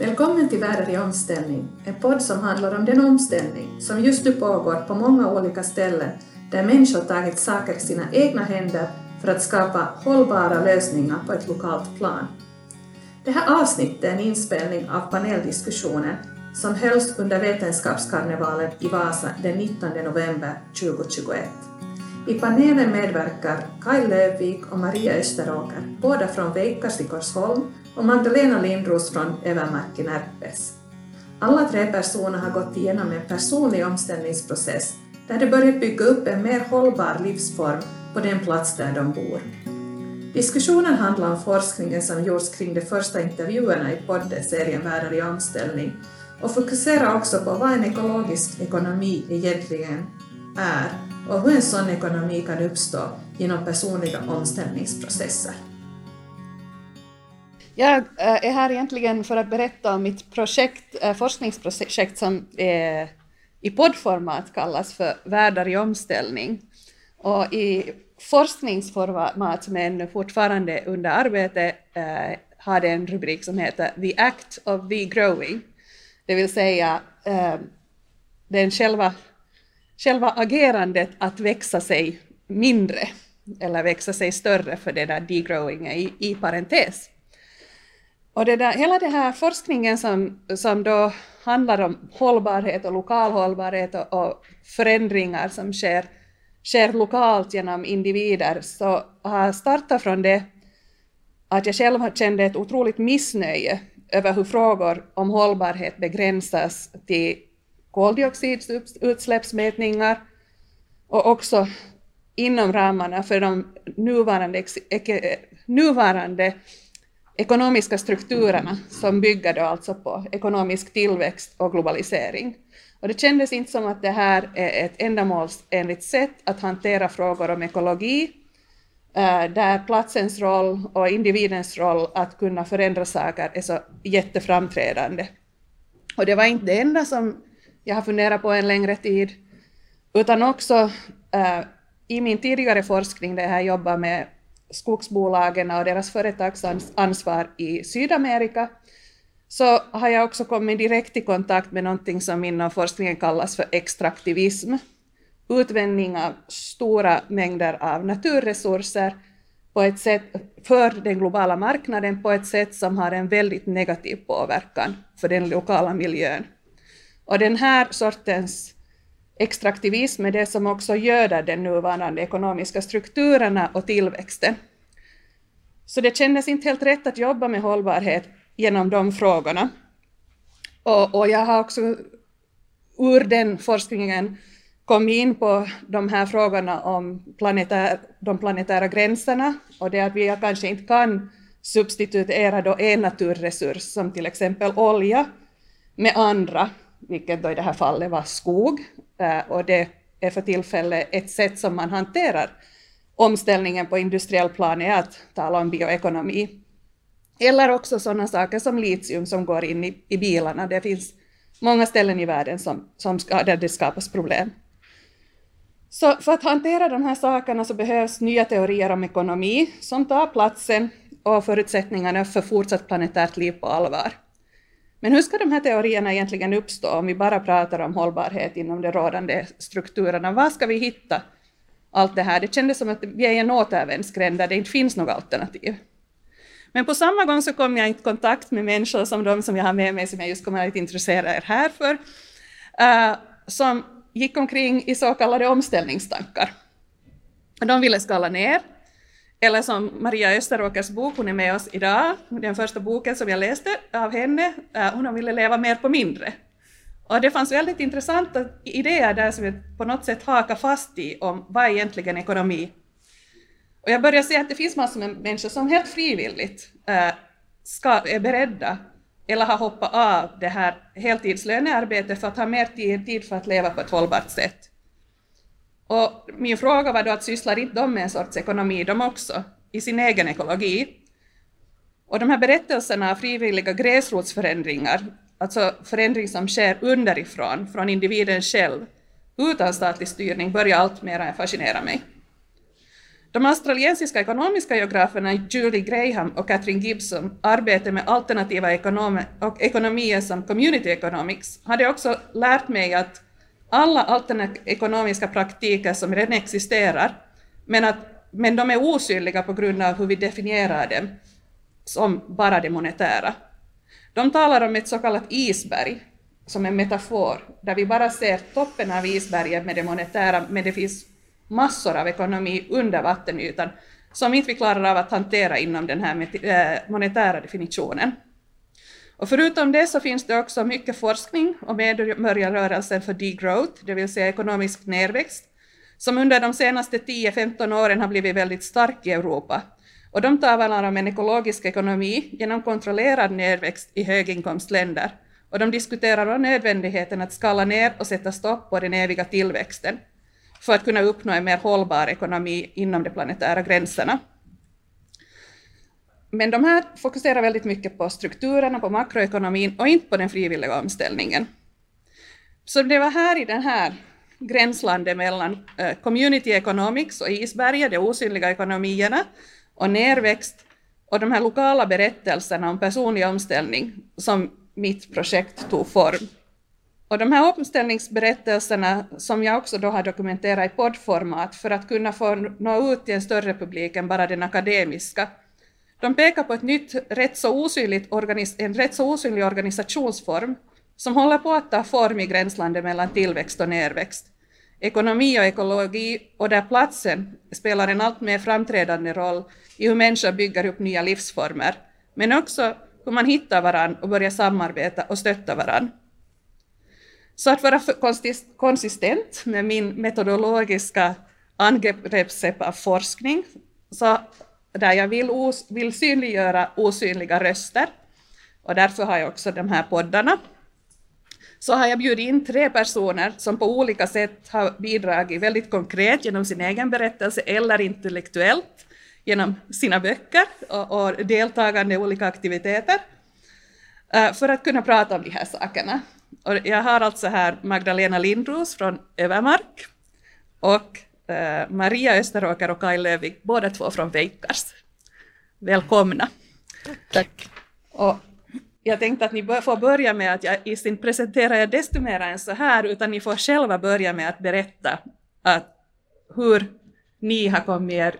Välkommen till Världar i omställning, en podd som handlar om den omställning som just nu pågår på många olika ställen där människor tagit saker i sina egna händer för att skapa hållbara lösningar på ett lokalt plan. Det här avsnittet är en inspelning av paneldiskussionen som hölls under Vetenskapskarnevalen i Vasa den 19 november 2021. I panelen medverkar Kaj Lövvik och Maria Österåker, båda från Veikkas i Korsholm och Magdalena Lindros från Övermarken Närpes. Alla tre personer har gått igenom en personlig omställningsprocess där de börjat bygga upp en mer hållbar livsform på den plats där de bor. Diskussionen handlar om forskningen som gjorts kring de första intervjuerna i poddserien Världar i omställning och fokuserar också på vad en ekologisk ekonomi egentligen är och hur en sån ekonomi kan uppstå genom personliga omställningsprocesser. Jag eh, är här egentligen för att berätta om mitt projekt, eh, forskningsprojekt som är i poddformat kallas för Världar i omställning. Och i forskningsformat men fortfarande under arbete eh, har det en rubrik som heter The Act of the Growing. Det vill säga eh, den själva, själva agerandet att växa sig mindre eller växa sig större för det där degrowing i, i parentes. Och det där, hela den här forskningen som, som då handlar om hållbarhet och lokal hållbarhet och, och förändringar som sker, sker lokalt genom individer, så har startat från det att jag själv kände ett otroligt missnöje över hur frågor om hållbarhet begränsas till koldioxidutsläppsmätningar och också inom ramarna för de nuvarande, nuvarande ekonomiska strukturerna som bygger då alltså på ekonomisk tillväxt och globalisering. Och det kändes inte som att det här är ett ändamålsenligt sätt att hantera frågor om ekologi, eh, där platsens roll och individens roll att kunna förändra saker är så jätteframträdande. Och det var inte det enda som jag har funderat på en längre tid, utan också äh, i min tidigare forskning där jag jobbar med skogsbolagen och deras företagsansvar i Sydamerika, så har jag också kommit direkt i kontakt med någonting som inom forskningen kallas för extraktivism. Utvändning av stora mängder av naturresurser på ett sätt, för den globala marknaden på ett sätt som har en väldigt negativ påverkan för den lokala miljön. Och den här sortens extraktivism är det som också göder de nuvarande ekonomiska strukturerna och tillväxten. Så det kändes inte helt rätt att jobba med hållbarhet genom de frågorna. Och, och jag har också ur den forskningen kommit in på de här frågorna om planetär, de planetära gränserna och det att vi kanske inte kan substituera då en naturresurs som till exempel olja med andra, vilket då i det här fallet var skog. Eh, och det är för tillfället ett sätt som man hanterar omställningen på industriell plan är att tala om bioekonomi. Eller också sådana saker som litium som går in i, i bilarna. Det finns många ställen i världen som, som ska, där det skapas problem. Så för att hantera de här sakerna så behövs nya teorier om ekonomi som tar platsen och förutsättningarna för fortsatt planetärt liv på allvar. Men hur ska de här teorierna egentligen uppstå om vi bara pratar om hållbarhet inom de rådande strukturerna? Var ska vi hitta allt det här. Det kändes som att vi är i en återvändsgränd där det inte finns något alternativ. Men på samma gång så kom jag i kontakt med människor som de som jag har med mig, som jag just kommer att intressera er här för, uh, som gick omkring i så kallade omställningstankar. De ville skala ner, eller som Maria Österåkers bok, hon är med oss idag, den första boken som jag läste av henne, eh, hon ville leva mer på mindre. Och det fanns väldigt intressanta idéer där som jag på något sätt hakar fast i om vad är egentligen ekonomi? Och jag börjar se att det finns massor med människor som helt frivilligt eh, ska, är beredda eller har hoppat av det här heltidslönearbetet för att ha mer tid, tid för att leva på ett hållbart sätt. Och min fråga var då att sysslar inte de med en sorts ekonomi de också, i sin egen ekologi? Och de här berättelserna av frivilliga gräsrotsförändringar alltså förändring som sker underifrån, från individen själv, utan statlig styrning, börjar alltmer fascinera mig. De australiensiska ekonomiska geograferna Julie Graham och Catherine Gibson arbete med alternativa ekonomier som community economics hade också lärt mig att alla alternativa ekonomiska praktiker som redan existerar, men, att, men de är osynliga på grund av hur vi definierar dem som bara det monetära. De talar om ett så kallat isberg, som en metafor, där vi bara ser toppen av isberget med det monetära, men det finns massor av ekonomi under vattenytan som inte vi klarar av att hantera inom den här eh, monetära definitionen. Och förutom det så finns det också mycket forskning om medborgarrörelsen för degrowth, det vill säga ekonomisk nedväxt, som under de senaste 10-15 åren har blivit väldigt stark i Europa. Och de talar om en ekologisk ekonomi genom kontrollerad nedväxt i höginkomstländer. Och de diskuterar då nödvändigheten att skala ner och sätta stopp på den eviga tillväxten för att kunna uppnå en mer hållbar ekonomi inom de planetära gränserna. Men de här fokuserar väldigt mycket på strukturerna, på makroekonomin och inte på den frivilliga omställningen. Så det var här i den här gränslandet mellan eh, community economics och isberget, de osynliga ekonomierna, och nerväxt och de här lokala berättelserna om personlig omställning som mitt projekt tog form. Och de här omställningsberättelserna som jag också då har dokumenterat i poddformat för att kunna få nå ut till en större publik än bara den akademiska, de pekar på ett nytt, rätt så osynligt en rätt så osynlig organisationsform som håller på att ta form i gränslandet mellan tillväxt och nerväxt. Ekonomi och ekologi och där platsen spelar en allt mer framträdande roll i hur människor bygger upp nya livsformer, men också hur man hittar varandra och börjar samarbeta och stötta varandra. Så att vara konsistent med min metodologiska angreppssätt av forskning, så där jag vill, os, vill synliggöra osynliga röster, och därför har jag också de här poddarna, så har jag bjudit in tre personer som på olika sätt har bidragit väldigt konkret genom sin egen berättelse eller intellektuellt genom sina böcker och, och deltagande i olika aktiviteter eh, för att kunna prata om de här sakerna. Och jag har alltså här Magdalena Lindros från Övermark och Maria Österåker och Kaj Lövik, båda två från Veikars. Välkomna. Tack. Och jag tänkte att ni får börja med att jag inte presenterar er desto mer än så här, utan ni får själva börja med att berätta att hur ni har kommit, er,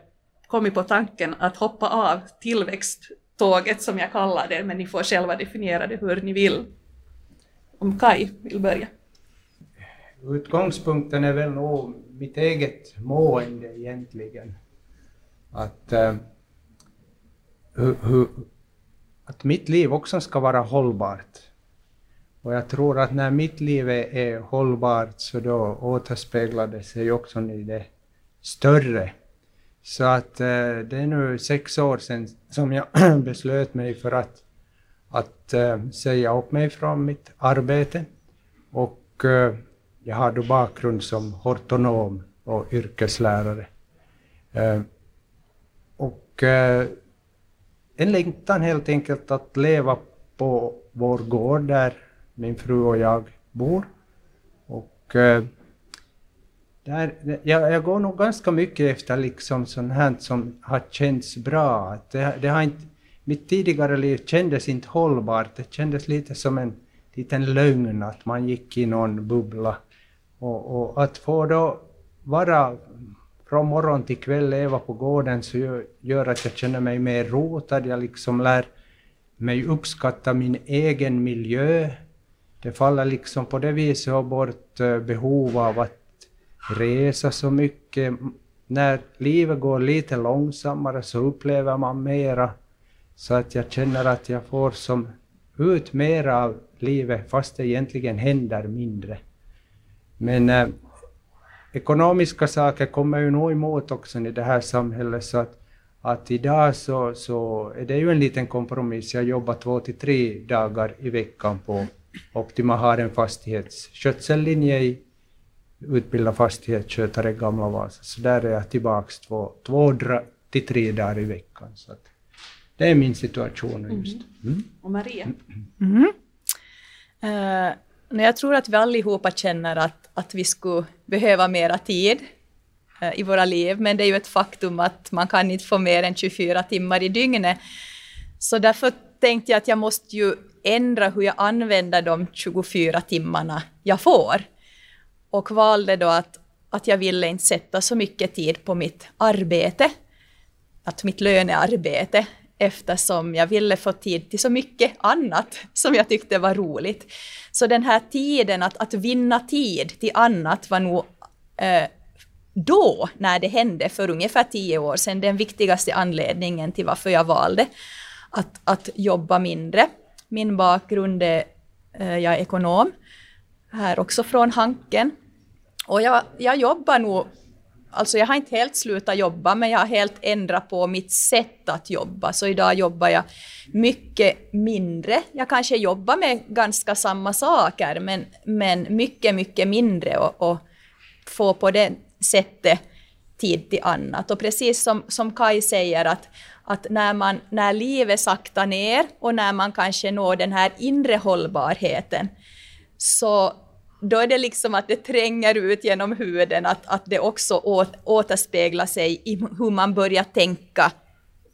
kommit på tanken att hoppa av tillväxttåget som jag kallar det, men ni får själva definiera det hur ni vill. Om Kai vill börja. Utgångspunkten är väl nog mitt eget mående egentligen. Att uh, hu, hu, att mitt liv också ska vara hållbart. Och jag tror att när mitt liv är, är hållbart så då återspeglar det sig också i det större. Så att eh, det är nu sex år sedan som jag beslöt mig för att, att eh, säga upp mig från mitt arbete. Och eh, jag har då bakgrund som hortonom och yrkeslärare. Eh, och eh, en längtan helt enkelt att leva på vår gård där min fru och jag bor. Och eh, där, jag, jag, går nog ganska mycket efter liksom sånt här som har känts bra. Det, det, har inte, mitt tidigare liv kändes inte hållbart, det kändes lite som en liten lögn att man gick i någon bubbla. Och, och att få då vara från morgon till kväll leva på gården så gör att jag känner mig mer rotad, jag liksom lär mig uppskatta min egen miljö. Det faller liksom på det viset bort eh, behov av att resa så mycket. När livet går lite långsammare så upplever man mera, så att jag känner att jag får som ut mera av livet fast det egentligen händer mindre. Men äh, ekonomiska saker kommer ju nog emot också i det här samhället så att, att idag så, så är det ju en liten kompromiss. Jag jobbar två till tre dagar i veckan på Optima har en fastighetsskötsellinje i utbildad fastighetsskötare i Gamla Vasa. Så där är jag tillbaks två, två till tre dagar i veckan. Så att det är min situation just. Mm. mm. Och Maria? Mm. Uh, jag tror att vi allihopa känner att, att vi skulle behöva mera tid eh, i våra liv, men det är ju ett faktum att man kan inte få mer än 24 timmar i dygnet. Så därför tänkte jag att jag måste ju ändra hur jag använder de 24 timmarna jag får. Och valde då att, att jag ville inte sätta så mycket tid på mitt arbete, att mitt lönearbete, eftersom jag ville få tid till så mycket annat som jag tyckte var roligt. Så den här tiden att, att vinna tid till annat var nog eh, då, när det hände för ungefär tio år sedan, den viktigaste anledningen till varför jag valde att, att jobba mindre. Min bakgrund är, eh, jag är ekonom, här också från Hanken. Och jag, jag jobbar nog Alltså jag har inte helt slutat jobba, men jag har helt ändrat på mitt sätt att jobba. Så idag jobbar jag mycket mindre. Jag kanske jobbar med ganska samma saker, men, men mycket, mycket mindre och, och får på det sättet tid till annat. Och precis som, som Kai säger, att, att när, man, när livet saktar ner och när man kanske når den här inre hållbarheten, så då är det liksom att det tränger ut genom huden, att, att det också åt, återspeglar sig i hur man börjar tänka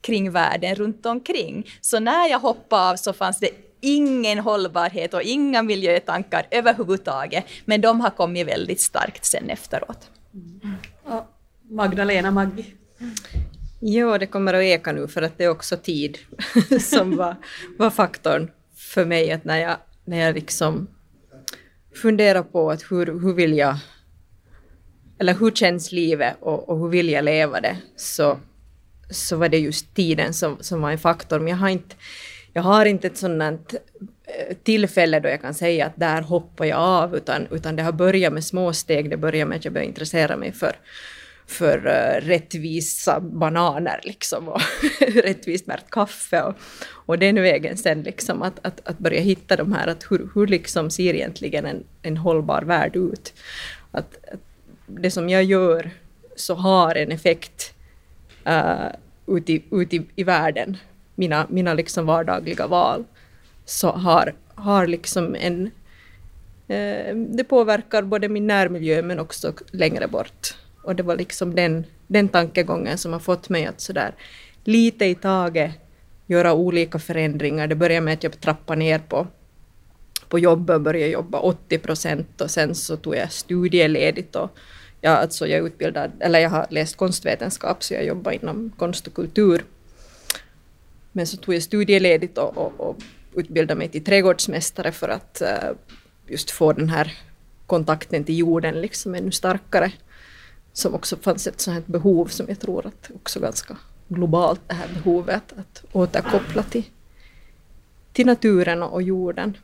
kring världen runt omkring. Så när jag hoppade av så fanns det ingen hållbarhet och inga miljötankar överhuvudtaget, men de har kommit väldigt starkt sen efteråt. Mm. Magdalena Maggi? Ja, det kommer att eka nu för att det är också tid som var, var faktorn för mig. Att när jag, när jag liksom fundera på att hur, hur vill jag, eller hur känns livet och, och hur vill jag leva det, så, så var det just tiden som, som var en faktor. Men jag har inte, jag har inte ett sådant eh, tillfälle då jag kan säga att där hoppar jag av, utan, utan det har börjat med små steg. Det började med att jag började intressera mig för, för uh, rättvisa bananer liksom och rättvist märkt kaffe och, och den vägen sen liksom att, att, att börja hitta de här, att hur, hur liksom ser egentligen en, en hållbar värld ut? Att, att det som jag gör så har en effekt eh, uh, ute, i, ut i, i världen, mina, mina liksom vardagliga val, så har, har liksom en... Uh, det påverkar både min närmiljö men också längre bort. Och det var liksom den, den tankegången som har fått mig att sådär lite i taget göra olika förändringar. Det började med att jag trappade ner på, på jobbet och började jobba 80 procent och sen så tog jag studieledigt och jag, alltså jag, utbildad, eller jag har läst konstvetenskap så jag jobbar inom konst och kultur. Men så tog jag studieledigt och, och, och utbildade mig till trädgårdsmästare för att uh, just få den här kontakten till jorden liksom ännu starkare som också fanns ett sånt här behov som jag tror att också ganska globalt det här behovet att återkoppla till, till naturen och jorden.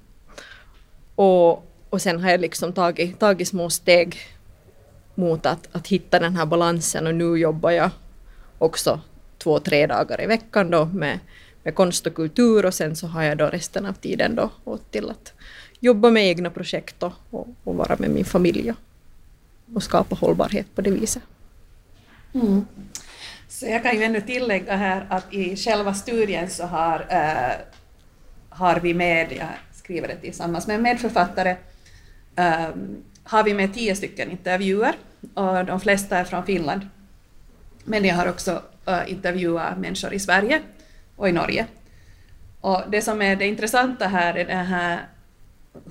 Och, och sen har jag liksom tagit, tagit små steg mot att, att hitta den här balansen och nu jobbar jag också två, tre dagar i veckan då med, med konst och kultur och sen så har jag då resten av tiden då åt till att jobba med egna projekt och, och, och vara med min familj och skapa hållbarhet på det viset. Mm. Så jag kan ju ännu tillägga här att i själva studien så har, äh, har vi med, jag skriver det tillsammans med en medförfattare, äh, har vi med tio stycken intervjuer och de flesta är från Finland. Men jag har också äh, intervjuat människor i Sverige och i Norge. Och det som är det intressanta här är det här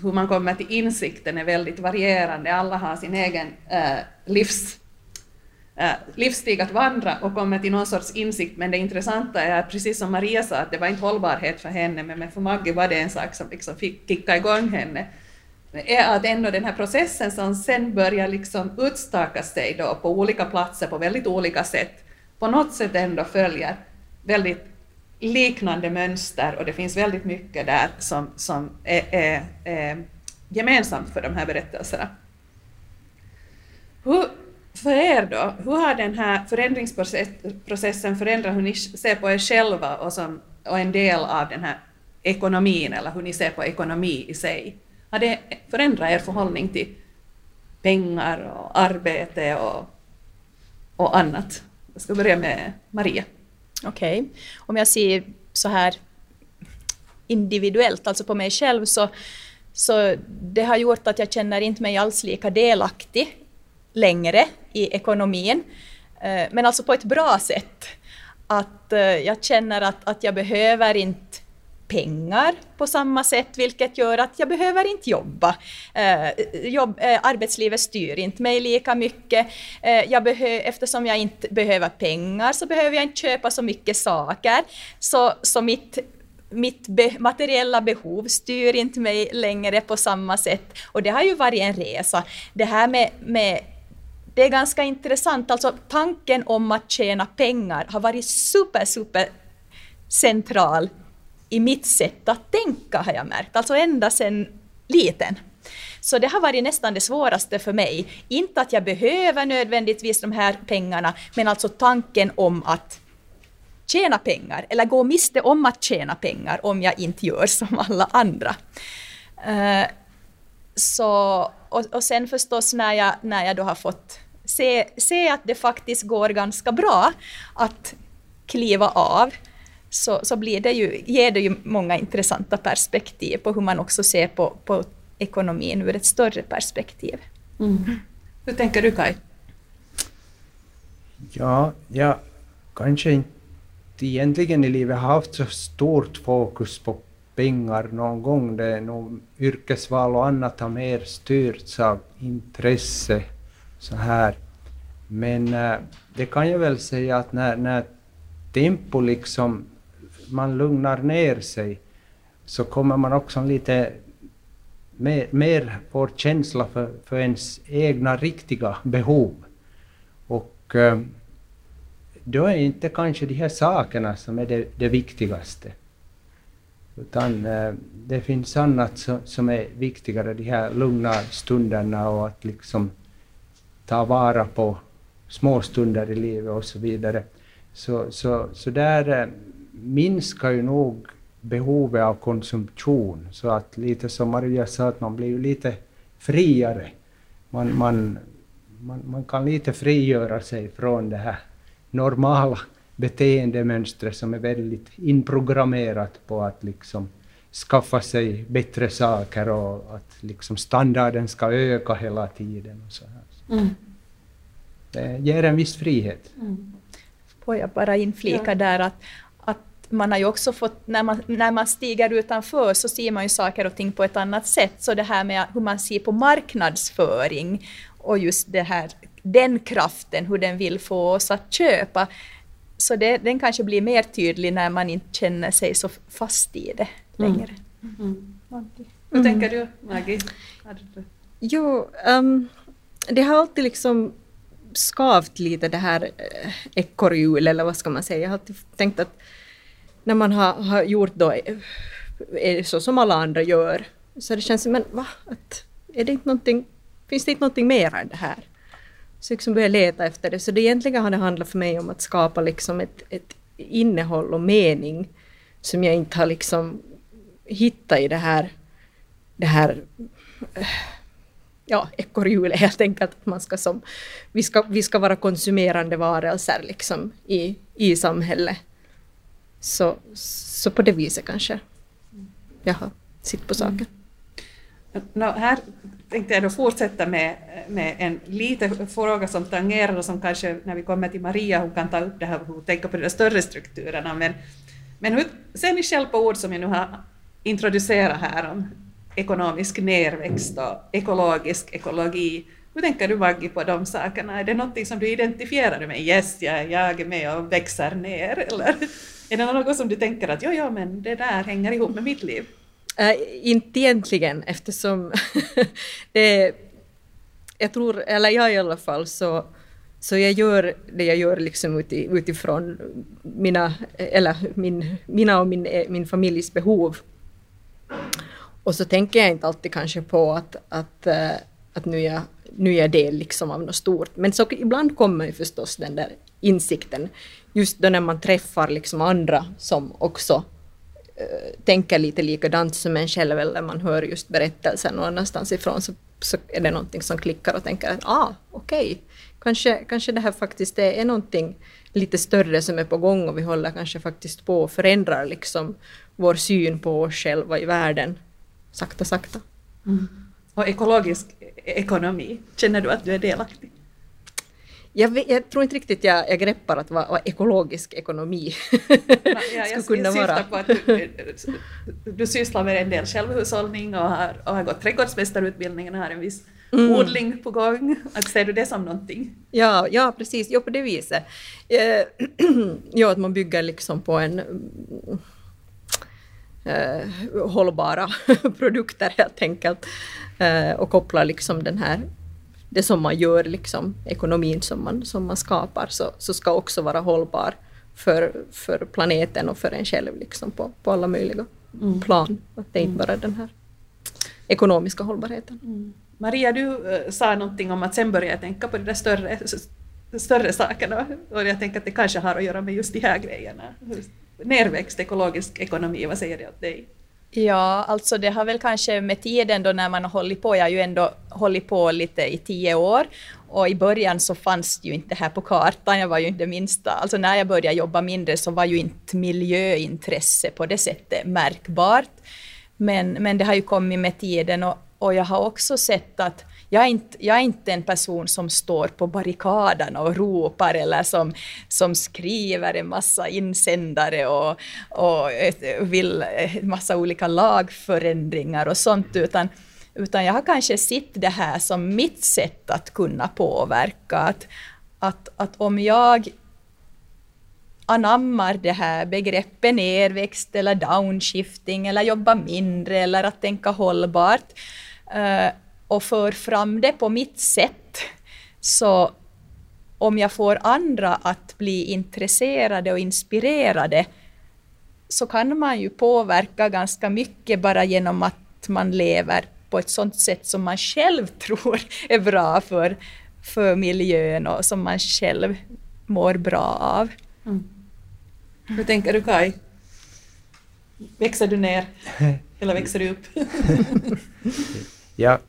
hur man kommer till insikten är väldigt varierande. Alla har sin egen äh, livs, äh, livsstig att vandra och kommer till någon sorts insikt, men det intressanta är precis som Maria sa, att det var inte hållbarhet för henne, men för Maggie var det en sak som liksom fick kicka igång henne är att ändå den här processen som sen börjar liksom utstaka sig då på olika platser på väldigt olika sätt, på något sätt ändå följer väldigt Mm. liknande mönster och det finns väldigt mycket där som, som är, är, är gemensamt för de här berättelserna. Hur, för er då, hur har den här förändringsprocessen förändrat hur ni ser på er själva och, som, och en del av den här ekonomin, eller hur ni ser på ekonomi i sig? Har det förändrat er förhållning till pengar och arbete och, och annat? Jag ska börja med Maria. Okej, okay. om jag ser så här individuellt, alltså på mig själv, så, så det har gjort att jag känner inte mig alls lika delaktig längre i ekonomin, eh, men alltså på ett bra sätt. Att eh, jag känner att, att jag behöver inte pengar på samma sätt, vilket gör att jag behöver inte jobba. Eh, jobb, eh, arbetslivet styr inte mig lika mycket. Eh, jag behö, eftersom jag inte behöver pengar så behöver jag inte köpa så mycket saker. Så, så mitt mitt be materiella behov styr inte mig längre på samma sätt. Och det har ju varit en resa. Det här med, med det är ganska intressant, alltså tanken om att tjäna pengar har varit super, super central i mitt sätt att tänka har jag märkt, alltså ända sedan liten. Så det har varit nästan det svåraste för mig. Inte att jag behöver nödvändigtvis de här pengarna, men alltså tanken om att tjäna pengar eller gå miste om att tjäna pengar om jag inte gör som alla andra. Uh, så, och, och sen förstås när jag, när jag då har fått se, se att det faktiskt går ganska bra att kliva av så, så blir det ju, ger det ju många intressanta perspektiv på hur man också ser på, på ekonomin ur ett större perspektiv. Mm. Hur tänker du Kai? Ja, jag kanske inte egentligen i livet haft så stort fokus på pengar någon gång. Det är nog yrkesval och annat har mer styrts av intresse så här. Men äh, det kan jag väl säga att när, när tempo liksom man lugnar ner sig så kommer man också lite mer, mer få känsla för, för ens egna riktiga behov. Och eh, då är inte kanske de här sakerna som är det, det viktigaste. Utan eh, det finns annat som, som är viktigare, de här lugna stunderna och att liksom ta vara på små stunder i livet och så vidare. Så, så, så där eh, minskar ju nog behovet av konsumtion. Så att lite som Maria sa, att man blir ju lite friare. Man, man, man, man kan lite frigöra sig från det här normala beteendemönstret som är väldigt inprogrammerat på att liksom skaffa sig bättre saker och att liksom standarden ska öka hela tiden. Och så här. Mm. Det ger en viss frihet. Mm. Får jag bara inflika ja. där att, man har ju också fått, när man, när man stiger utanför så ser man ju saker och ting på ett annat sätt. Så det här med hur man ser på marknadsföring och just det här, den kraften, hur den vill få oss att köpa. Så det, den kanske blir mer tydlig när man inte känner sig så fast i det längre. Mm. Mm. Hur tänker du, Maggie? Jo, um, det har alltid liksom skavt lite det här äh, ekorrhjul, eller vad ska man säga. Jag har alltid tänkt att när man har, har gjort då är så som alla andra gör. Så det känns som, men va? Att, är det inte någonting, finns det inte någonting mer än det här? Så jag liksom börjar leta efter det. Så det egentligen har det handlat för mig om att skapa liksom ett, ett innehåll och mening som jag inte har liksom hittat i det här, det här ja, ekorrhjulet helt enkelt. Att man ska som, vi, ska, vi ska vara konsumerande varelser liksom i, i samhället. Så, så på det viset kanske jag har sitt på saken. Mm. No, här tänkte jag då fortsätta med, med en liten fråga som tangerar och som kanske när vi kommer till Maria hon kan ta upp det här och tänka på de större strukturerna. Men, men hur ser ni själv på ord som jag nu har introducerat här om ekonomisk nerväxt och ekologisk ekologi. Hur tänker du Maggie på de sakerna? Är det någonting som du identifierar dig med? Yes, jag, jag är med och växer ner, eller? Är det något som du tänker att ja, ja, men det där hänger ihop med mitt liv? Äh, inte egentligen eftersom det jag tror, eller jag i alla fall, så, så jag gör det jag gör liksom uti, utifrån mina, eller min, mina och min, min familjs behov. Och så tänker jag inte alltid kanske på att, att, äh, att nu, är jag, nu är jag del liksom av något stort. Men så ibland kommer ju förstås den där insikten just då när man träffar liksom andra som också äh, tänker lite likadant som en själv eller man hör just berättelsen någon annanstans ifrån så, så är det någonting som klickar och tänker att ah, okej, okay. kanske, kanske det här faktiskt är, är någonting lite större som är på gång och vi håller kanske faktiskt på och förändrar liksom vår syn på oss själva i världen sakta, sakta. Mm. Och ekologisk ekonomi, känner du att du är delaktig? Jag, jag tror inte riktigt jag, jag greppar att vad, vad ekologisk ekonomi Ja, skulle kunna jag vara. på att du, du sysslar med en del självhushållning och har, och har gått trädgårdsmästarutbildningen och har en viss Mm. odling på gång. Att ser du det som någonting? Ja, ja precis, jo, på det viset. Eh, jo, att man bygger liksom på en eh, hållbara produkter helt enkelt eh, och kopplar liksom den här det som man gör, liksom, ekonomin som man, som man skapar, så, så ska också vara hållbar för, för planeten och för en själv liksom, på, på alla möjliga plan. Att det är inte bara den här ekonomiska hållbarheten. Maria, du eh, sa någonting om att sen börja tänka på de där större, större sakerna. Och jag tänker att det kanske har att göra med just de här grejerna. Nerväxt, ekologisk ekonomi, vad säger det åt dig? Ja, alltså det har väl kanske med tiden då när man har hållit på, jag har ju ändå hållit på lite i tio år och i början så fanns det ju inte det här på kartan, jag var ju inte det minsta, alltså när jag började jobba mindre så var ju inte miljöintresse på det sättet märkbart. Men, men det har ju kommit med tiden och, och jag har också sett att jag är, inte, jag är inte en person som står på barrikaderna och ropar eller som, som skriver en massa insändare och, och vill en massa olika lagförändringar och sånt, utan, utan jag har kanske sett det här som mitt sätt att kunna påverka. Att, att, att om jag anammar det här begreppet nerväxt eller downshifting eller jobba mindre eller att tänka hållbart eh, och för fram det på mitt sätt så om jag får andra att bli intresserade och inspirerade så kan man ju påverka ganska mycket bara genom att man lever på ett sådant sätt som man själv tror är bra för, för miljön och som man själv mår bra av. Hur tänker du Kai? Växer du ner eller växer du upp? Ja,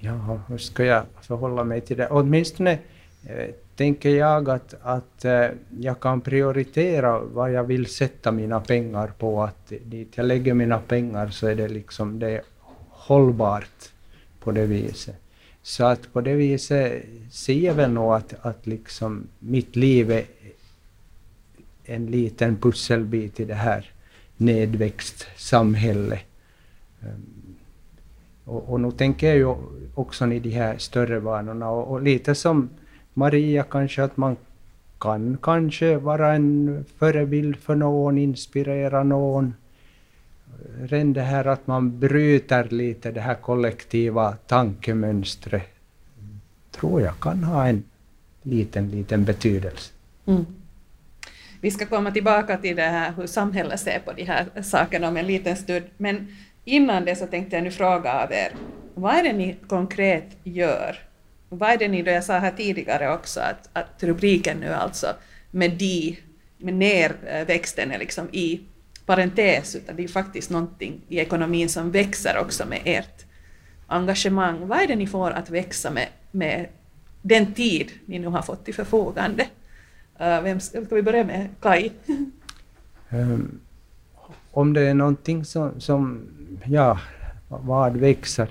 ja, hur ska jag förhålla mig till det? Åtminstone eh, tänker jag att, att eh, jag kan prioritera vad jag vill sätta mina pengar på. Att dit jag lägger mina pengar så är det liksom det är hållbart på det viset. Så att på det viset ser jag väl nog att, att liksom mitt liv är en liten pusselbit i det här nedväxt samhället. Och, och nu tänker jag ju också i de här större banorna och, och lite som Maria kanske att man kan kanske vara en förebild för någon, inspirera någon. Redan det här att man bryter lite det här kollektiva tankemönstret tror jag kan ha en liten, liten betydelse. Mm. Vi ska komma tillbaka till det här hur samhället ser på de här sakerna om en liten stund. Men innan det så tänkte jag nu fråga av er, vad är det ni konkret gör? Vad är det ni, då jag sa här tidigare också att, att rubriken nu alltså med de, med nerväxten är liksom i parentes, utan det är faktiskt någonting i ekonomin som växer också med ert engagemang. Vad är det ni får att växa med, med den tid ni nu har fått till förfogande? Uh, vem ska, ska vi börja med? Kai? Um, om det är någonting som, som ja, vad växer.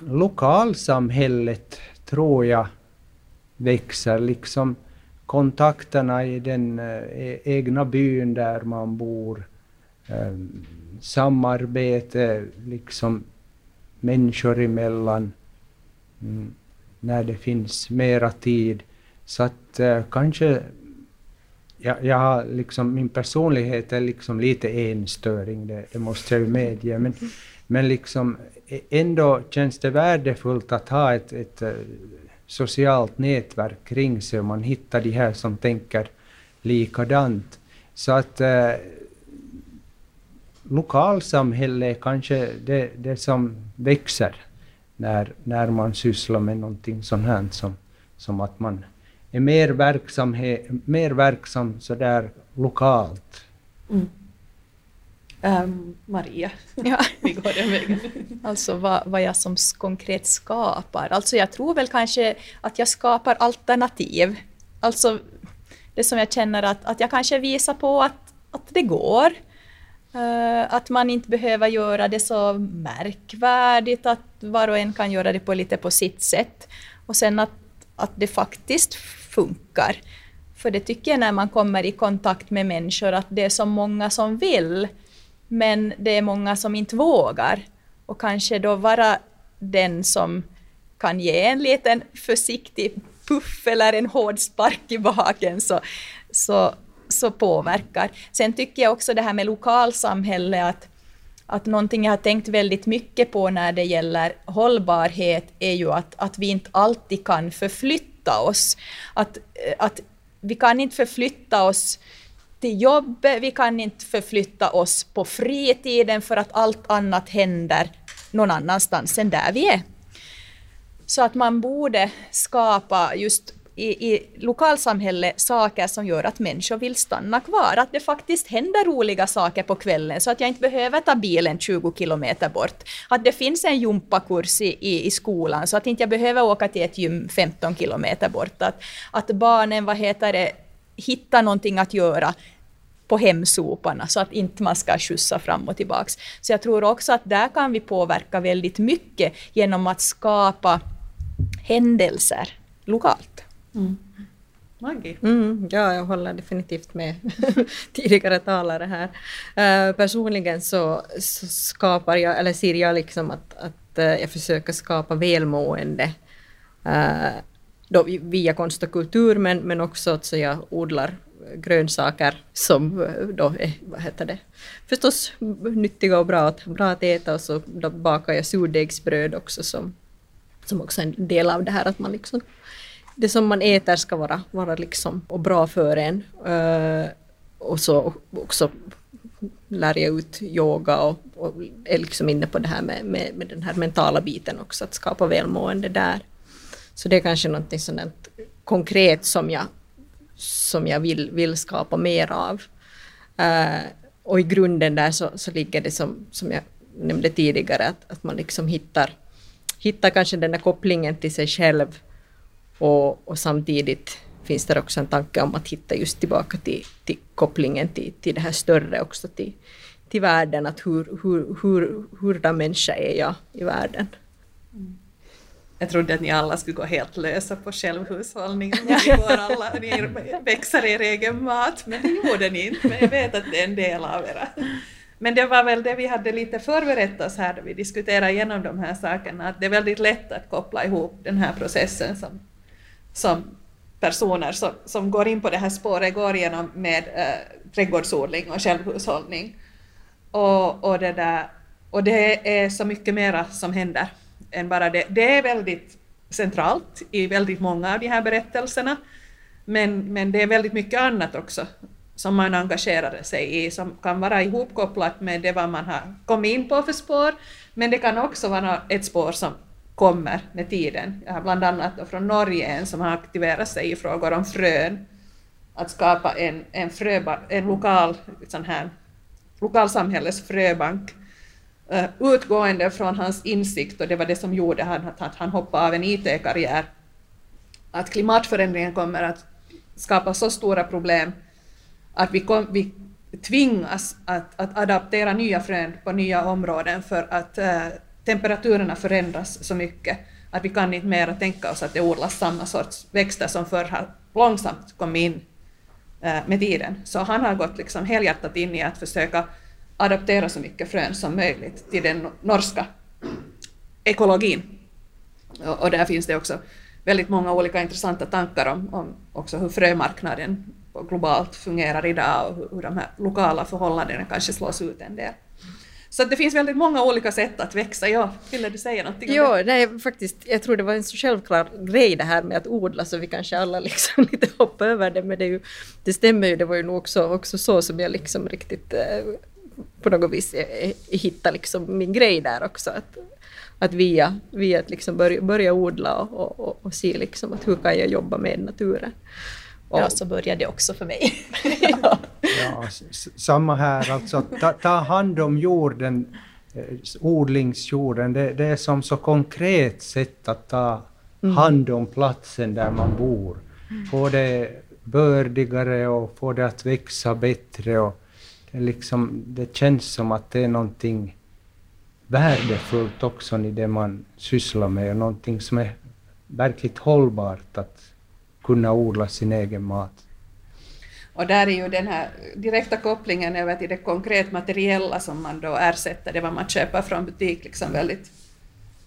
Lokalsamhället tror jag växer, liksom kontakterna i den eh, e-, egna byn där man bor, eh, samarbete liksom människor emellan, mm, när det finns mera tid. Så att eh, kanske jag, jag har liksom, min personlighet är liksom lite enstöring, det, det måste jag ju medge. Men, men liksom, e, ändå känns det värdefullt att ha ett, ett eh, socialt nätverk kring sig och man hittar de här som tänker likadant. Så att eh, lokalsamhälle är kanske det, det som växer när, när man sysslar med någonting sånt här som, som att man är mer, verksamhet, mer verksam sådär lokalt. Mm. Um, Maria, Ja. vi går den vägen. Alltså vad, vad jag som konkret skapar. Alltså jag tror väl kanske att jag skapar alternativ. Alltså det som jag känner att, att jag kanske visar på att, att det går. Eh, att man inte behöver göra det så märkvärdigt, att var och en kan göra det på lite på sitt sätt. Och sen att, att det faktiskt funkar. För det tycker jag när man kommer i kontakt med människor att det är så många som vill men det är många som inte vågar. Och kanske då vara den som kan ge en liten försiktig puff eller en hård spark i baken så, så, så påverkar. Sen tycker jag också det här med lokalsamhälle att, att någonting jag har tänkt väldigt mycket på när det gäller hållbarhet är ju att, att vi inte alltid kan förflytta oss. Att, eh, att vi kan inte förflytta oss till jobbet, vi kan inte förflytta oss på fritiden för att allt annat händer någon annanstans än där vi är. Så att man borde skapa just i, i lokalsamhället saker som gör att människor vill stanna kvar. Att det faktiskt händer roliga saker på kvällen så att jag inte behöver ta bilen 20 kilometer bort. Att det finns en gympakurs i, i, i skolan så att inte jag behöver åka till ett gym 15 kilometer bort. Att, att barnen, vad heter det, hittar någonting att göra på hemsoporna så att inte man ska skjutsa fram och tillbaks. Så jag tror också att där kan vi påverka väldigt mycket genom att skapa händelser lokalt. Mm. Maggie? Mm, ja, jag håller definitivt med tidigare talare här. Uh, personligen så, så, skapar jag, eller ser jag liksom att, att uh, jag försöker skapa välmående uh, då via konst och kultur, men, men också att så jag odlar grönsaker som då är, vad heter det, förstås nyttiga och bra att, bra att äta och så då bakar jag surdegsbröd också som, som också är en del av det här att man liksom det som man äter ska vara, vara liksom och bra för en. Uh, och så också lär jag ut yoga och, och är liksom inne på det här med, med, med, den här mentala biten också, att skapa välmående där. Så det är kanske någonting sådant konkret som jag, som jag vill, vill skapa mer av. Uh, och i grunden där så, så ligger det som, som jag nämnde tidigare, att, att man liksom hittar, hittar kanske den där kopplingen till sig själv och, och samtidigt finns det också en tanke om att hitta just tillbaka till, till kopplingen till, till det här större också, till, till världen, att hur, hur, hur, hurdan människa är jag i världen. Mm. Jag trodde att ni alla skulle gå helt lösa på självhushållning. Ni, alla, ni växer er egen mat, men det gjorde ni inte. Men jag vet att det är en del av era. Men det var väl det vi hade lite förberett oss här då vi diskuterade igenom de här sakerna, att det är väldigt lätt att koppla ihop den här processen som som personer som, som går in på det här spåret går igenom med eh, trädgårdsodling och självhushållning. Och, och, det där, och det är så mycket mera som händer än bara det. Det är väldigt centralt i väldigt många av de här berättelserna, men, men det är väldigt mycket annat också som man engagerar sig i, som kan vara ihopkopplat med det vad man har kommit in på för spår, men det kan också vara ett spår som kommer med tiden. Jag har bland annat från Norge en som har aktiverat sig i frågor om frön, att skapa en, en, fröba, en lokal sån här, lokalsamhällets fröbank eh, utgående från hans insikt, och det var det som gjorde att han hoppade av en IT-karriär, att klimatförändringen kommer att skapa så stora problem att vi, kom, vi tvingas att, att adaptera nya frön på nya områden för att uh, temperaturerna förändras så mycket att vi kan inte mer tänka oss att det odlas samma sorts växter som förr har långsamt kommit in eh, med tiden. Så han har gått liksom helhjärtat in i att försöka adaptera så mycket frön som möjligt till den norska ekologin. Och, där finns det också väldigt många olika intressanta tankar om, om också hur frömarknaden globalt fungerar idag och hur, hur de här lokala förhållandena kanske slås ut en del. Så det finns väldigt många olika sätt att växa. Ja, ville du säga någonting om jo, det? Nej, faktiskt, jag tror det var en så självklar grej det här med att odla så vi kanske alla liksom lite hoppar över det men det, är ju, det stämmer ju, det var ju nog också, också så som jag liksom riktigt eh, på något vis eh, hittade liksom min grej där också. Att, att via, via att liksom börja, börja odla och, och, och se liksom att hur kan jag jobba med naturen. Ja, så började det också för mig. ja. ja, samma här, alltså ta, ta hand om jorden, eh, odlingsjorden, det, det, är som så konkret sätt att ta mm. hand om platsen där man bor. Få det bördigare och få det att växa bättre. Och det, liksom, det känns som att det är någonting värdefullt också i det man sysslar med, någonting som är verkligt hållbart att kunna odla sin egen mat. Och där är ju den här direkta kopplingen över till det konkret materiella som man då ersätter det vad man köper från butik liksom väldigt,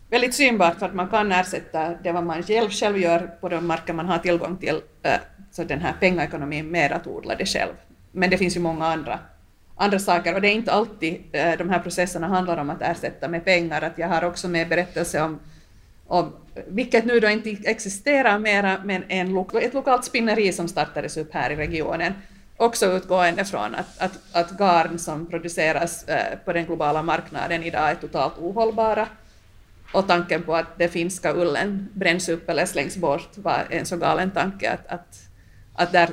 väldigt synbart för att man kan ersätta det vad man själv, själv gör på de marker man har tillgång till, eh, så den här pengaekonomin med att odla det själv. Men det finns ju många andra, andra saker och det är inte alltid eh, de här processerna handlar om att ersätta med pengar. Att jag har också med berättelse om och, vilket nu då inte existerar mera, men en, ett lokalt spinneri som startades upp här i regionen, också utgående från att, att, att garn som produceras eh, på den globala marknaden idag är totalt ohållbara. Och tanken på att den finska ullen bränns upp eller slängs bort var en så galen tanke att, att, att där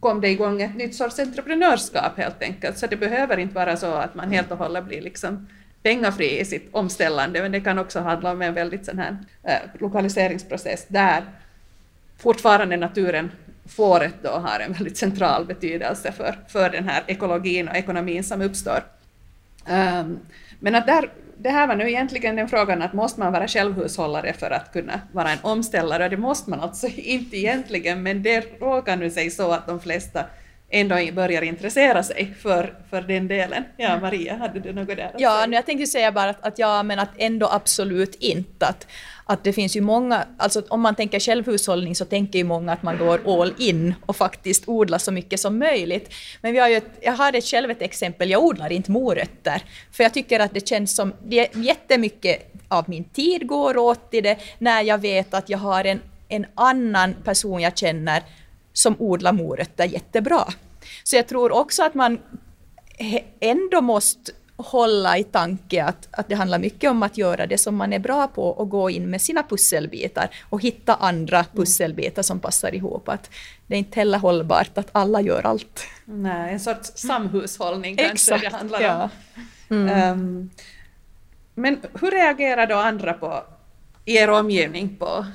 kom det igång ett nytt sorts entreprenörskap helt enkelt. Så det behöver inte vara så att man helt och hållet blir liksom pengafri i sitt omställande, men det kan också handla om en väldigt sån här eh, lokaliseringsprocess där fortfarande naturen, fåret då har en väldigt central betydelse för, för den här ekologin och ekonomin som uppstår. Um, men att där, det här var nu egentligen den frågan att måste man vara självhushållare för att kunna vara en omställare? Det måste man alltså inte egentligen, men det råkar nu sig så att de flesta ändå börjar intressera sig för, för den delen. Ja, mm. Maria, hade du något där att Ja, säga? jag tänkte säga bara att, att ja, men att ändå absolut inte. Att, att det finns ju många, alltså om man tänker självhushållning så tänker ju många att man går all in och faktiskt odlar så mycket som möjligt. Men vi har ju ett, jag har ett själv ett exempel, jag odlar inte morötter, för jag tycker att det känns som, det är jättemycket av min tid går åt till det när jag vet att jag har en, en annan person jag känner som odlar morötter jättebra. Så jag tror också att man ändå måste hålla i tanke att, att det handlar mycket om att göra det som man är bra på och gå in med sina pusselbitar och hitta andra mm. pusselbitar som passar ihop. Att det är inte heller hållbart att alla gör allt. Nej, en sorts samhushållning kanske Exakt, det handlar ja. om. Mm. Um, men hur reagerar då andra på, i er omgivning på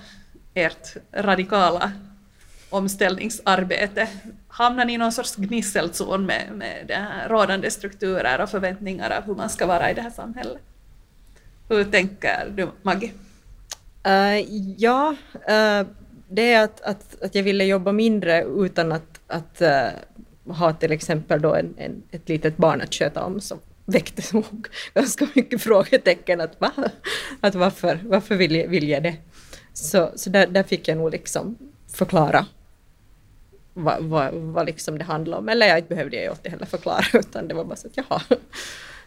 ert radikala omställningsarbete? Hamnar ni i någon sorts gnisselzon med, med det här rådande strukturer och förväntningar av hur man ska vara i det här samhället? Hur tänker du, Maggie? Uh, ja, uh, det är att, att, att jag ville jobba mindre utan att, att uh, ha till exempel då en, en, ett litet barn att sköta om som väckte nog ganska mycket frågetecken att, va? att varför, varför vill, jag, vill jag det? Så, så där, där fick jag nog liksom förklara vad, vad, vad liksom det handlar om. Eller jag behövde jag ju inte heller förklara utan det var bara så att jaha.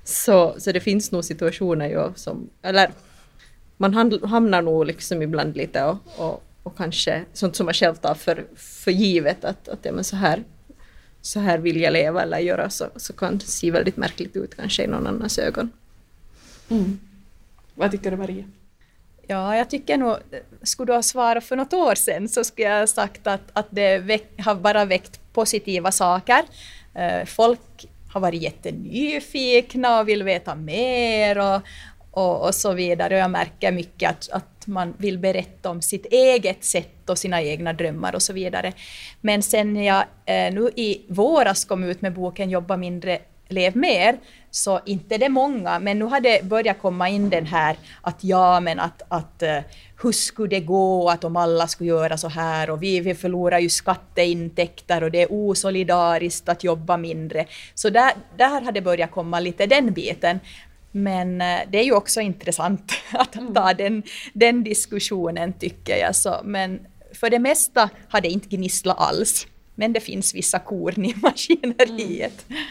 Så, så det finns nog situationer ju som, eller man hamnar nog liksom ibland lite och, och, och kanske sånt som man själv tar för, för givet att, att ja, men så, här, så här vill jag leva eller göra så, så kan det se väldigt märkligt ut kanske i någon annans ögon. Mm. Vad tycker du Maria? Ja, jag tycker nog, skulle du ha svarat för något år sedan så skulle jag ha sagt att, att det väck, har bara väckt positiva saker. Eh, folk har varit jättenyfikna och vill veta mer och, och, och så vidare. Och jag märker mycket att, att man vill berätta om sitt eget sätt och sina egna drömmar och så vidare. Men sen jag eh, nu i våras kom ut med boken Jobba mindre, lev mer, så inte det många, men nu har det börjat komma in den här att ja, men att, att uh, hur skulle det gå att om alla skulle göra så här och vi, vi förlorar ju skatteintäkter och det är osolidariskt att jobba mindre. Så där, där har det börjat komma lite den biten. Men uh, det är ju också intressant att ta mm. den, den diskussionen tycker jag. Så, men för det mesta har det inte gnisslat alls. Men det finns vissa korn i maskineriet. Mm.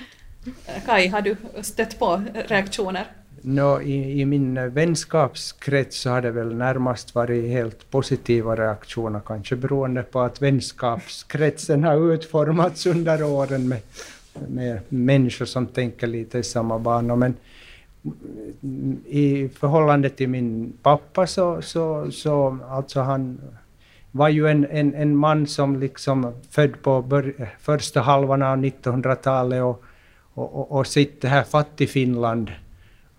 Kai, har du stött på reaktioner? No, i, I min vänskapskrets så har det väl närmast varit helt positiva reaktioner, kanske beroende på att vänskapskretsen har utformats under åren med, med människor som tänker lite i samma banor. Men i förhållande till min pappa så, så, så alltså han var ju en, en, en man som liksom född på bör, första halvan av 1900-talet och och, och, och sitta här Fattig-Finland.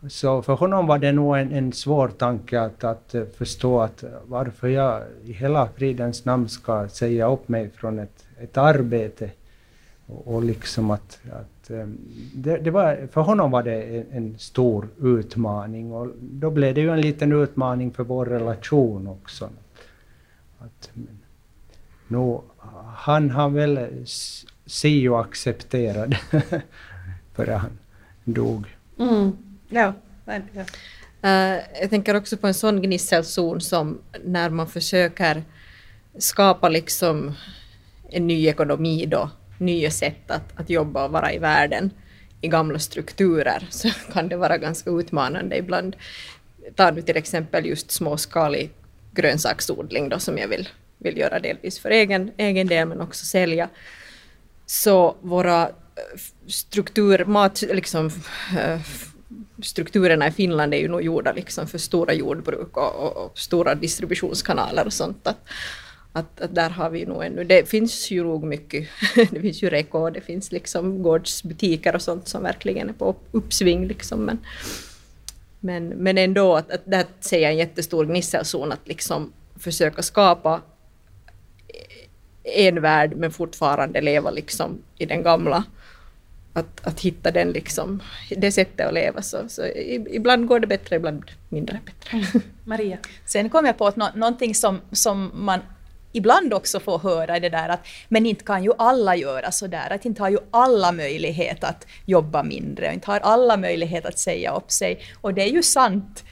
Så för honom var det nog en, en svår tanke att, att eh, förstå att varför jag i hela fridens namn ska säga upp mig från ett, ett arbete. Och, och liksom att, att ehm, det, det, var, för honom var det en, en, stor utmaning och då blev det ju en liten utmaning för vår relation också. Att, men, nu, han har väl Sio accepterad för han dog. Mm. Ja, ja. Uh, jag tänker också på en sån gnisselzon som när man försöker skapa liksom en ny ekonomi då, nya sätt att, att jobba och vara i världen i gamla strukturer så kan det vara ganska utmanande ibland. Ta nu till exempel just småskalig grönsaksodling då som jag vill, vill göra delvis för egen, egen del men också sälja. Så våra eh, struktur, mat, liksom, eh, strukturerna i Finland är ju nog gjorda liksom för stora jordbruk och, och, och stora distributionskanaler och sånt. Att, att, att, där har vi nog ännu, det finns ju nog mycket, det finns ju Reko, det finns liksom gårdsbutiker och sånt som verkligen är på uppsving liksom. Men, men, men ändå att, att där ser jag en jättestor gnisselzon att liksom försöka skapa en värld men fortfarande leva liksom i den gamla. Att, att hitta den liksom, det sättet att leva. Så, så ibland går det bättre, ibland mindre bättre. Mm. Maria? Sen kom jag på att no någonting som, som man ibland också får höra det där att men inte kan ju alla göra så där, att inte har ju alla möjlighet att jobba mindre, och inte har alla möjlighet att säga upp sig. Och det är ju sant,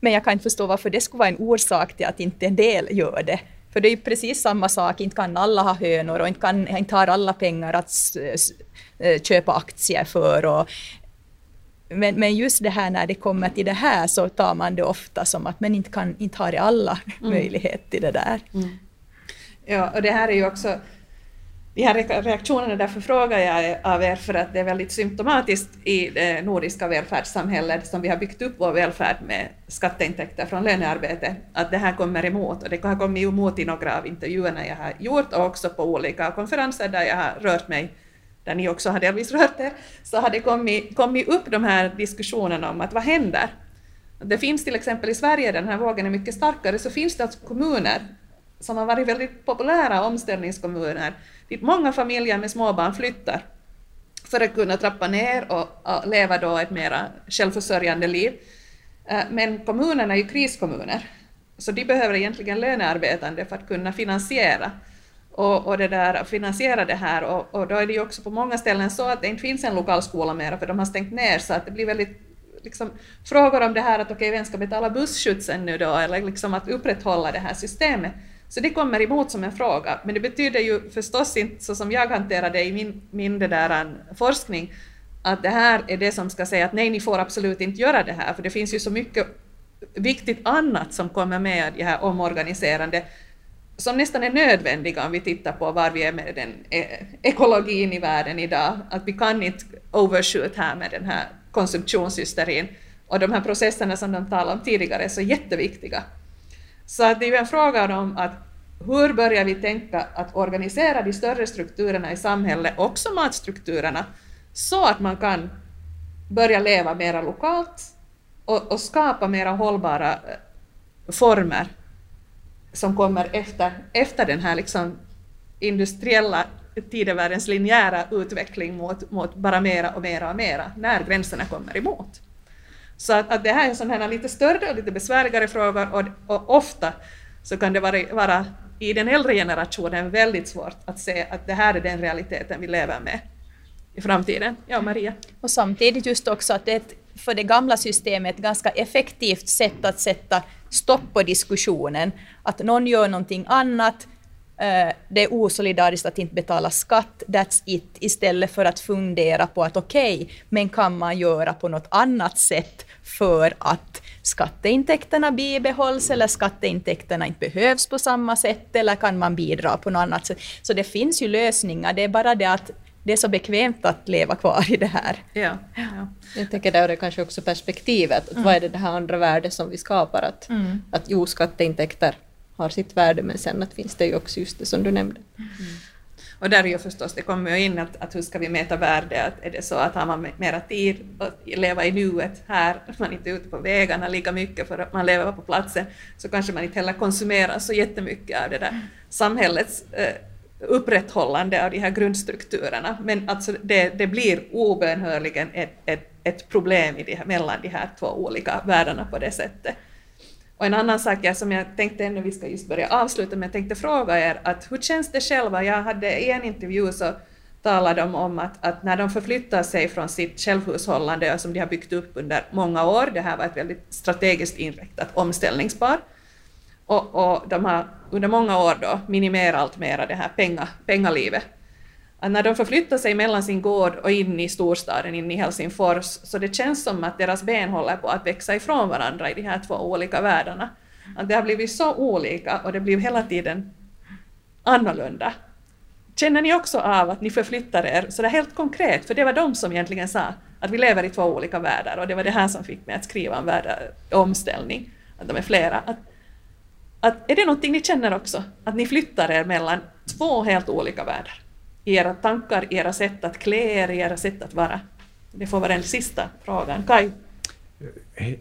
men jag kan inte förstå varför det skulle vara en orsak till att inte en del gör det. För det är ju precis samma sak, inte kan alla ha hönor och inte, kan, inte har alla pengar att eh, köpa aktier för. Och, men, men just det här när det kommer till det här så tar man det ofta som att men inte, kan, inte har alla mm. möjlighet till det där. Mm. Ja, och det här är ju också de här reaktionerna, därför frågar jag av er, för att det är väldigt symptomatiskt i det nordiska välfärdssamhället som vi har byggt upp vår välfärd med skatteintäkter från lönearbete, att det här kommer emot. Och det har kommit emot i några av intervjuerna jag har gjort och också på olika konferenser där jag har rört mig, där ni också har delvis rört er, så har det kommit, kommit upp de här diskussionerna om att vad händer? Det finns till exempel i Sverige, den här vågen är mycket starkare, så finns det alltså kommuner som har varit väldigt populära omställningskommuner, dit många familjer med småbarn flyttar för att kunna trappa ner och, och leva då ett mera självförsörjande liv. Eh, men kommunerna är ju kriskommuner, så de behöver egentligen lönearbetande för att kunna finansiera och, och det där, finansiera det här. Och, och, då är det ju också på många ställen så att det inte finns en lokal skola mera, för de har stängt ner, så att det blir väldigt liksom, frågor om det här att okej, okay, vem ska betala busskjutsen nu då, eller liksom att upprätthålla det här systemet. Så det kommer emot som en fråga, men det betyder ju förstås inte, så som jag hanterar det i min, min det där, äh, forskning, att det här är det som ska säga att nej, ni får absolut inte göra det här, för det finns ju så mycket viktigt annat som kommer med det här omorganiserande, som nästan är nödvändiga om vi tittar på var vi är med den eh, ekologin i världen idag, att vi kan inte overshoot här med den här konsumtionshysterin, och de här processerna som de talade om tidigare är så jätteviktiga. Så att det är ju en fråga om att hur börjar vi tänka att organisera de större strukturerna i samhället, också matstrukturerna, så att man kan börja leva mera lokalt och, och skapa mera hållbara eh, former som kommer efter, efter den här liksom industriella tidevärldens linjära utveckling mot, mot bara mera och mera och mera, när gränserna kommer emot. Så att, att det här är sådana här lite större och lite besvärligare frågor och, och ofta så kan det vara, vara i den äldre generationen väldigt svårt att se att det här är den realiteten vi lever med i framtiden. Ja, Maria? Och samtidigt just också att det är för det gamla systemet ett ganska effektivt sätt att sätta stopp på diskussionen. Att någon gör någonting annat, eh, det är osolidariskt att inte betala skatt, that's it, istället för att fundera på att okej, okay, men kan man göra på något annat sätt för att skatteintäkterna bibehålls eller skatteintäkterna inte behövs på samma sätt eller kan man bidra på något annat sätt. Så det finns ju lösningar, det är bara det att det är så bekvämt att leva kvar i det här. Ja, ja. Jag tänker där är kanske också perspektivet, att mm. vad är det, det här andra värdet som vi skapar? Att, mm. att jo, skatteintäkter har sitt värde, men sen att finns det ju också just det som du nämnde. Mm. Och där är ju förstås, det kommer ju in att, att hur ska vi mäta värde, att är det så att har man mera tid att leva i nuet här, man inte är ute på vägarna lika mycket för att man lever på platsen, så kanske man inte heller konsumerar så jättemycket av det där samhällets eh, upprätthållande av de här grundstrukturerna. Men alltså det, det blir obönhörligen ett, ett, ett problem i de här, mellan de här två olika världarna på det sättet. Och en annan sak ja, som jag tänkte ännu, vi ska just börja avsluta, men jag tänkte fråga er att hur känns det själva? Jag hade i en intervju så talade de om att, att när de förflyttar sig från sitt självhushållande som de har byggt upp under många år, det här var ett väldigt strategiskt inriktat omställningspar, och, och de har under många år då minimerat allt mera det här penga, pengalivet. Att när de förflyttar sig mellan sin gård och in i storstaden, in i Helsingfors, så det känns som att deras ben håller på att växa ifrån varandra i de här två olika världarna. Att det har blivit så olika och det blir hela tiden annorlunda. Känner ni också av att ni förflyttar er så det är helt konkret? För det var de som egentligen sa att vi lever i två olika världar och det var det här som fick mig att skriva en världsomställning, att de är flera. Att, att, är det någonting ni känner också? Att ni flyttar er mellan två helt olika världar? Era tankar, era sätt att klä er, era sätt att vara? Det får vara den sista frågan. Kaj?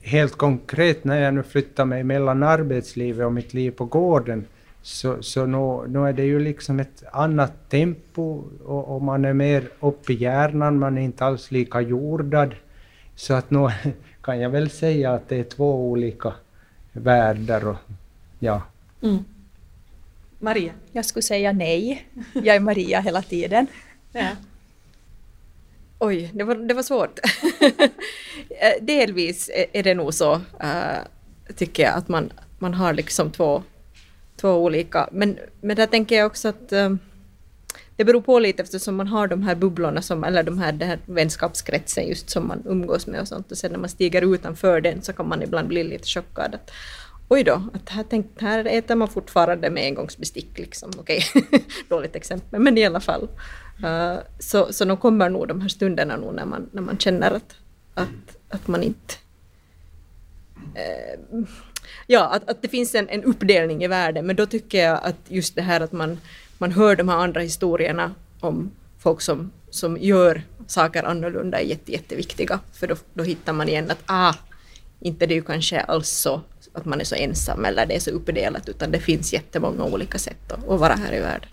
Helt konkret när jag nu flyttar mig mellan arbetslivet och mitt liv på gården så, så nu, nu är det ju liksom ett annat tempo och, och, man är mer uppe i hjärnan, man är inte alls lika jordad. Så att nu kan jag väl säga att det är två olika världar. Och, ja. Mm. Maria? Jag skulle säga nej. Jag är Maria hela tiden. Ja. Oj, det var, det var svårt. Delvis är det nog så, äh, tycker jag, att man, man har liksom två två olika. Men, men där tänker jag också att um, det beror på lite eftersom man har de här bubblorna, som, eller de här, den här vänskapskretsen just som man umgås med och sånt. Och sen när man stiger utanför den så kan man ibland bli lite chockad. Att, Oj då, att här, tänk, här äter man fortfarande med engångsbestick. Liksom. Okej, okay. dåligt exempel, men i alla fall. Uh, så, så de kommer nog de här stunderna nog när man, när man känner att, att, att man inte uh, ja, att, att det finns en, en uppdelning i världen, men då tycker jag att just det här att man, man hör de här andra historierna om folk som, som gör saker annorlunda är jätte, jätteviktiga, för då, då hittar man igen att ah, inte det är ju kanske alls så att man är så ensam eller det är så uppdelat, utan det finns jättemånga olika sätt att, att vara här i världen.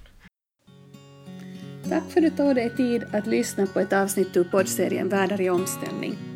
Tack för att du tog dig tid att lyssna på ett avsnitt ur poddserien Världar i omställning.